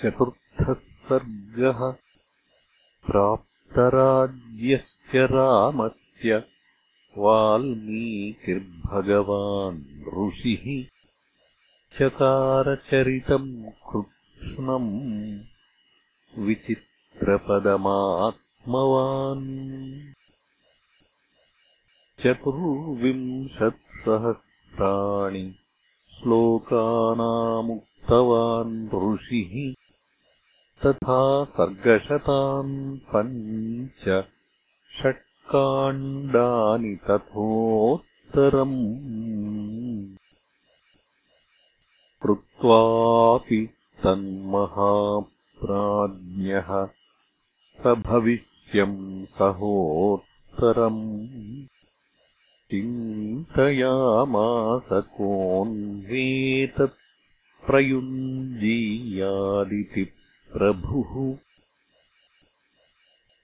चतुर्थः सर्गः प्राप्तराज्यस्य रामस्य वाल्मीकिर्भगवान् ऋषिः चकारचरितम् कृत्स्नम् विचित्रपदमात्मवान् चतुर्विंशत्सहस्राणि श्लोकानामुक्तवान् ऋषिः तथा सर्गशतान् पञ्च षट्काण्डानि तथोत्तरम् कृत्वापि तन्महाप्राज्ञः स भविष्यम् सहोत्तरम् चिन्तयामास कोऽन्वेतत् प्रयुञ्जीयादिति प्रभुः।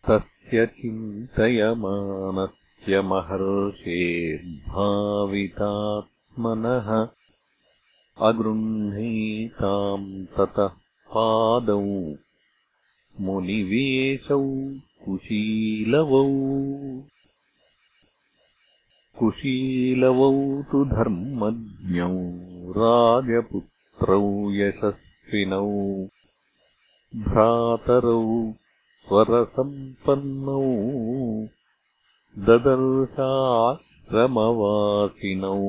तस्य चिन्तयमानस्य महर्षेर्भावितात्मनः अगृह्णीताम् ततः पादौ मुनिवेशौ कुशीलवौ। कुशीलवौ तु धर्मज्ञौ राजपुत्रौ यशस्विनौ भ्रातरौ स्वरसम्पन्नौ ददर्शाश्रमवासिनौ।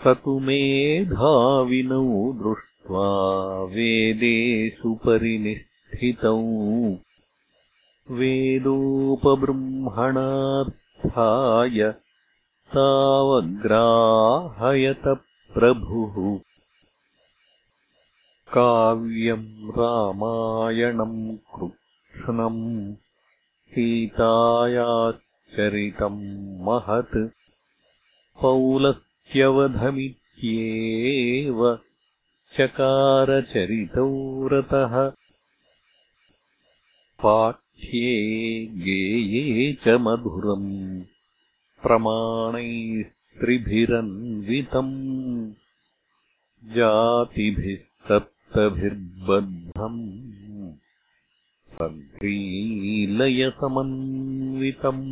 स तु मेधाविनौ दृष्ट्वा वेदेषु परिनिष्ठितौ। वेदोपबृंहणार्थाय तावग्राहयत प्रभुः काव्यम् रामायणम् कृत्स्नम् सीतायाश्चरितम् महत् पौलस्त्यवधमित्येव चकारचरितौ रतः पाठ्ये गेये च मधुरम् प्रमाणैस्त्रिभिरन्वितम्। जातिभिः भिर्बद्धम् सङ्क्रीलयसमन्वितम्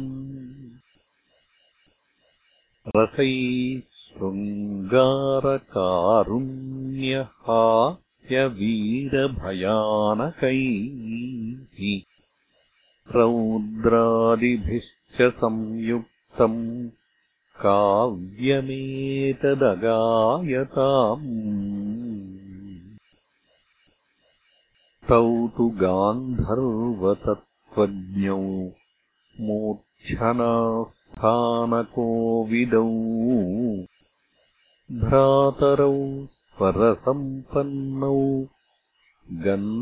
रसैः शृङ्गारकारुण्यहास्यवीरभयानकैः रौद्रादिभिश्च संयुक्तम् काव्यमेतदगायताम् तौ तु गान्धर्वतत्त्वज्ञौ मूर्च्छनास्थानकोविदौ भ्रातरौ स्वरसम्पन्नौ गन्धर्वाविवरूपिणौ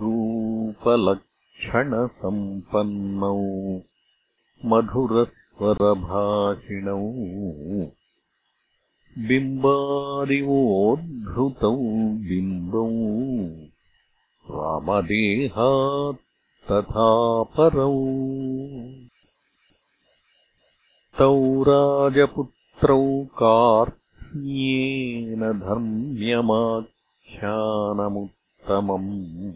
रूपलक्षणसम्पन्नौ मधुरस्वरभाषिणौ बिम्बादिवोद्धृतौ बिम्बौ रामदेहात् तथा परौ। तौ राजपुत्रौ कार्त्स्न्येन धर्म्यमाख्यानमुत्तमम्।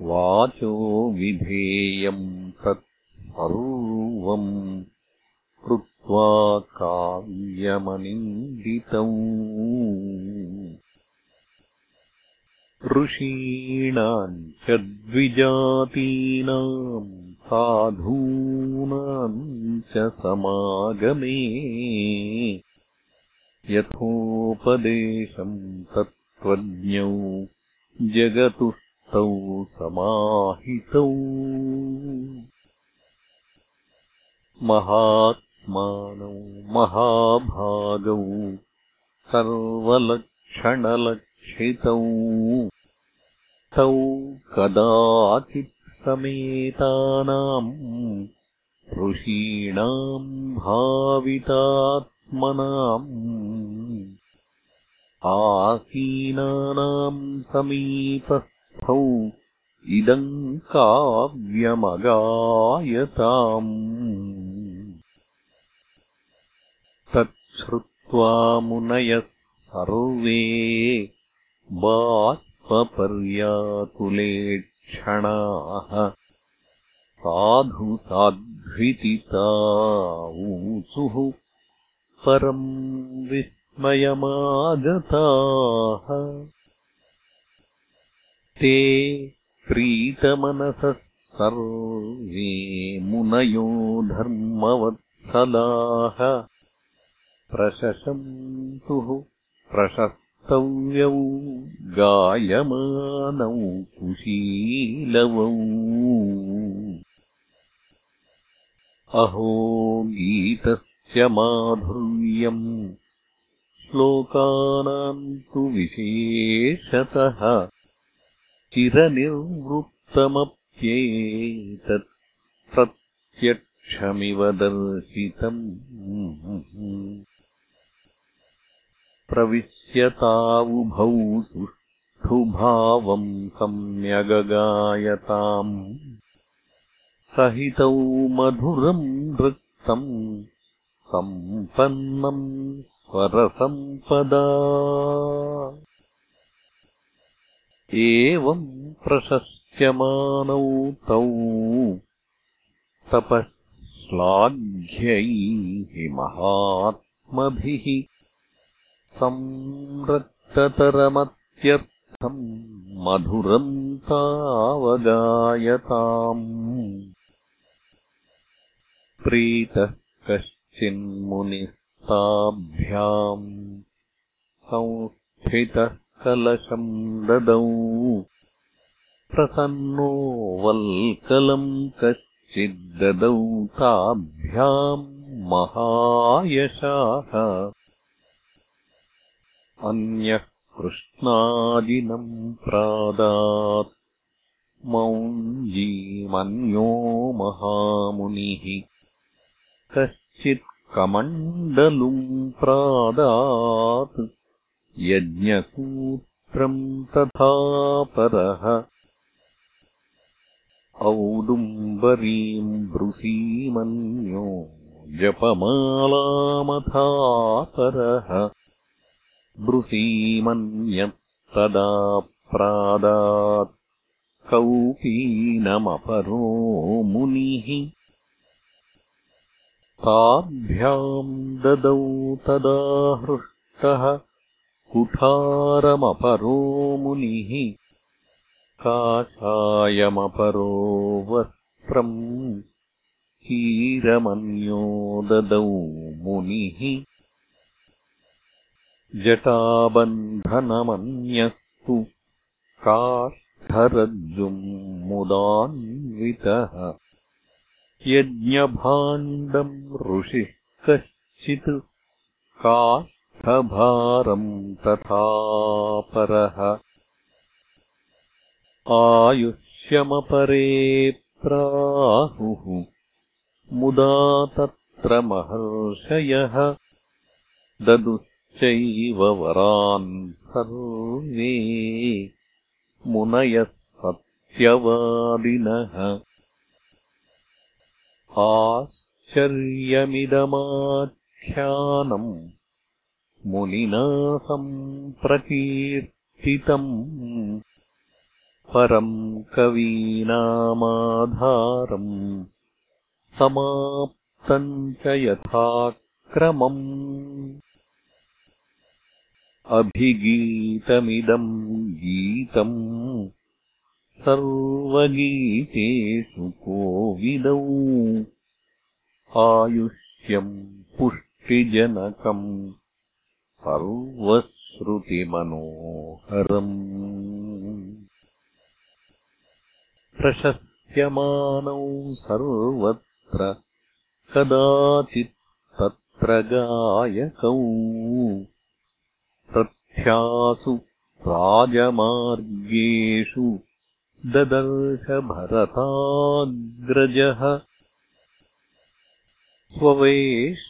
वाचो विधेयम् तत् सर्वम् कृत्वा काव्यमनिन्दितौ ऋषीणाम् च द्विजातीनाम् साधूनाम् च समागमे। यथोपदेशम् तत्त्वज्ञौ जगतुस्तौ समाहितौ। महात् मानौ महाभागौ सर्वलक्षणलक्षितौ। तौ कदाचित्समेतानाम् ऋषीणाम् भावितात्मनाम् आसीनानाम् समीपस्थौ इदम् काव्यमगायताम् श्रुत्वा मुनयः सर्वे बाष्पर्याकुलेक्षणाः साधु साध्वितिताऊचुः परम् विस्मयमागताः। ते प्रीतमनसः सर्वे मुनयो धर्मवत्सलाः प्रशशंसुः प्रशस्तव्यौ गायमानौ कुशीलवौ। अहो गीतस्य माधुर्यम् श्लोकानाम् तु विशेषतः चिरनिर्वृत्तमप्येतत् प्रत्यक्षमिव दर्शितम् प्रविश्यतावुभौ सुष्ठुभावम् सम्यगगायताम्। सहितौ मधुरम् नृत्तम् सम्पन्नम् स्वरसम्पदा। एवम् प्रशस्यमानौ तौ तपः श्लाघ्यैः महात्मभिः संरक्ततरमत्यर्थम् मधुरम् तावगायताम्। प्रीतः कश्चिन्मुनिस्ताभ्याम्। संस्थितः कलशम् ददौ। प्रसन्नो वल्कलम् कश्चिद्ददौ ताभ्याम् महायशाः अन्यः कृष्णादिनम् प्रादात् मौञ्जीमन्यो महामुनिः। कश्चित् कमण्डलुम् प्रादात् यज्ञसूत्रम् तथा परः। औदुम्बरीम् ब्रुसीमन्यो जपमालामथापरः ब्रुसीमन्यत्तदा प्रादात् कौपीनमपरो मुनिः ताभ्याम् ददौ तदा हृष्टः कुठारमपरो मुनिः काषायमपरो वस्त्रम् कीरमन्यो ददौ मुनिः जटाबन्धनमन्यस्तु। काष्ठरज्जुम् मुदान्वितः यज्ञभाण्डम् ऋषिः कश्चित्। का भारम् तथा परः आयुष्यमपरे प्राहुः। मुदा तत्र महर्षयः ददुश्चैव वरान् सर्वे मुनयः सत्यवादिनः। आश्चर्यमिदमाख्यानम् मुनिना सम्प्रकीर्तितम्। परम् कवीनामाधारम् समाप्तम् च यथाक्रमम् अभिगीतमिदम् गीतम् सर्वगीतेषु कोविदौ। आयुष्यम् पुष्टिजनकम् सर्वश्रुतिमनोहरम्। प्रशस्यमानौ सर्वत्र कदाचित्तत्र गायकौ प्रथ्यासु राजमार्गेषु ददर्शभरताग्रजः स्ववेश्मचानीय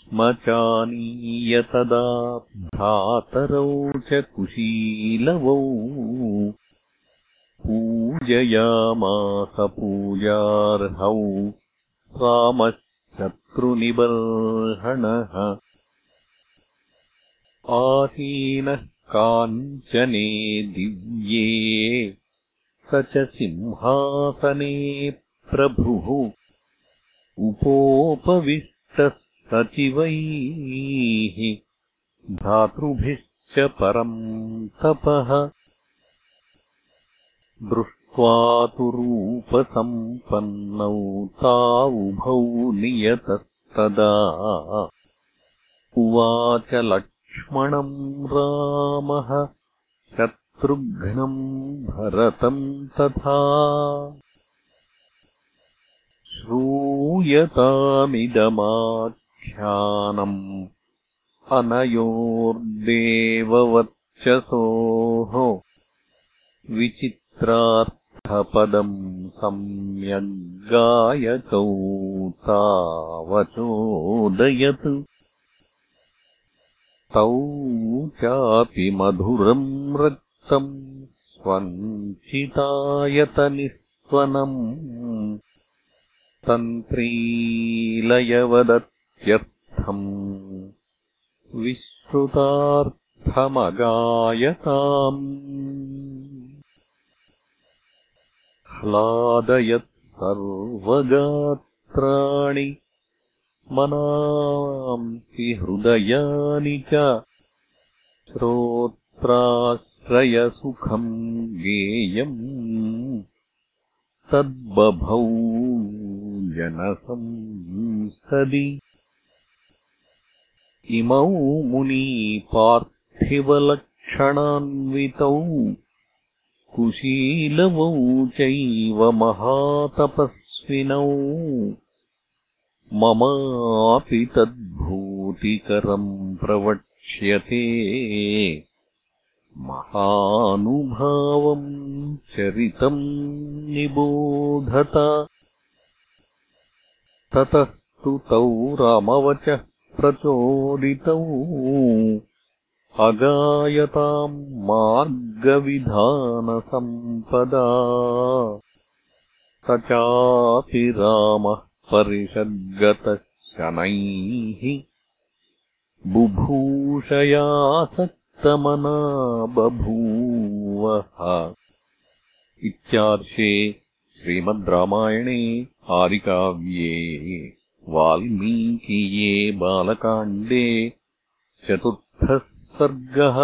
तदा भ्रातरौ च कुशीलवौ पूजयामासपूजार्हौ रामः शत्रुनिबर्हणः आसीनः काञ्चने दिव्ये स च सिंहासने प्रभुः। उपोपविष्टः सचिवैः धातृभिश्च परम् तपः। दृष्ट्वा तु रूपसम्पन्नौ तावुभौ नियतस्तदा। उवाच लक्ष्मणम् रामः शत्रुघ्नम् भरतम् तथा। श्रूयतामिदमाख्यानम् अनयोर्देववच्चसोः विचित्रार्थपदम् सम्यग्गायकौ तावचोदयत् तौ चापि मधुरम् रक्तम् स्वञ्चितायतनिस्त्वनम् तन्त्रीलयवदत्यर्थम् विश्रुतार्थमगायताम्। ह्लादयत् सर्वगात्राणि मनांसि हृदयानि च श्रोत्राश्रयसुखम् गेयम् तद्बभौ जनसंसदि। इमौ मुनी पार्थिवलक्षणान्वितौ कुशीलवौ चैव महातपस्विनौ ममापि तद्भूतिकरम् प्रवक्ष्यते। महानुभावम् चरितम् निबोधत। ततः तु तौ रामवचः प्रचोदितौ। अगायताम् मार्गविधानसम्पदा। स चापि रामः परिषद्गतः शनैः बुभूषयासक्तमना बभूवः इत्यार्षे श्रीमद् रामायणे आदिकाव्ये वाल्मीकिये बालकाण्डे चतुर्थः सर्गः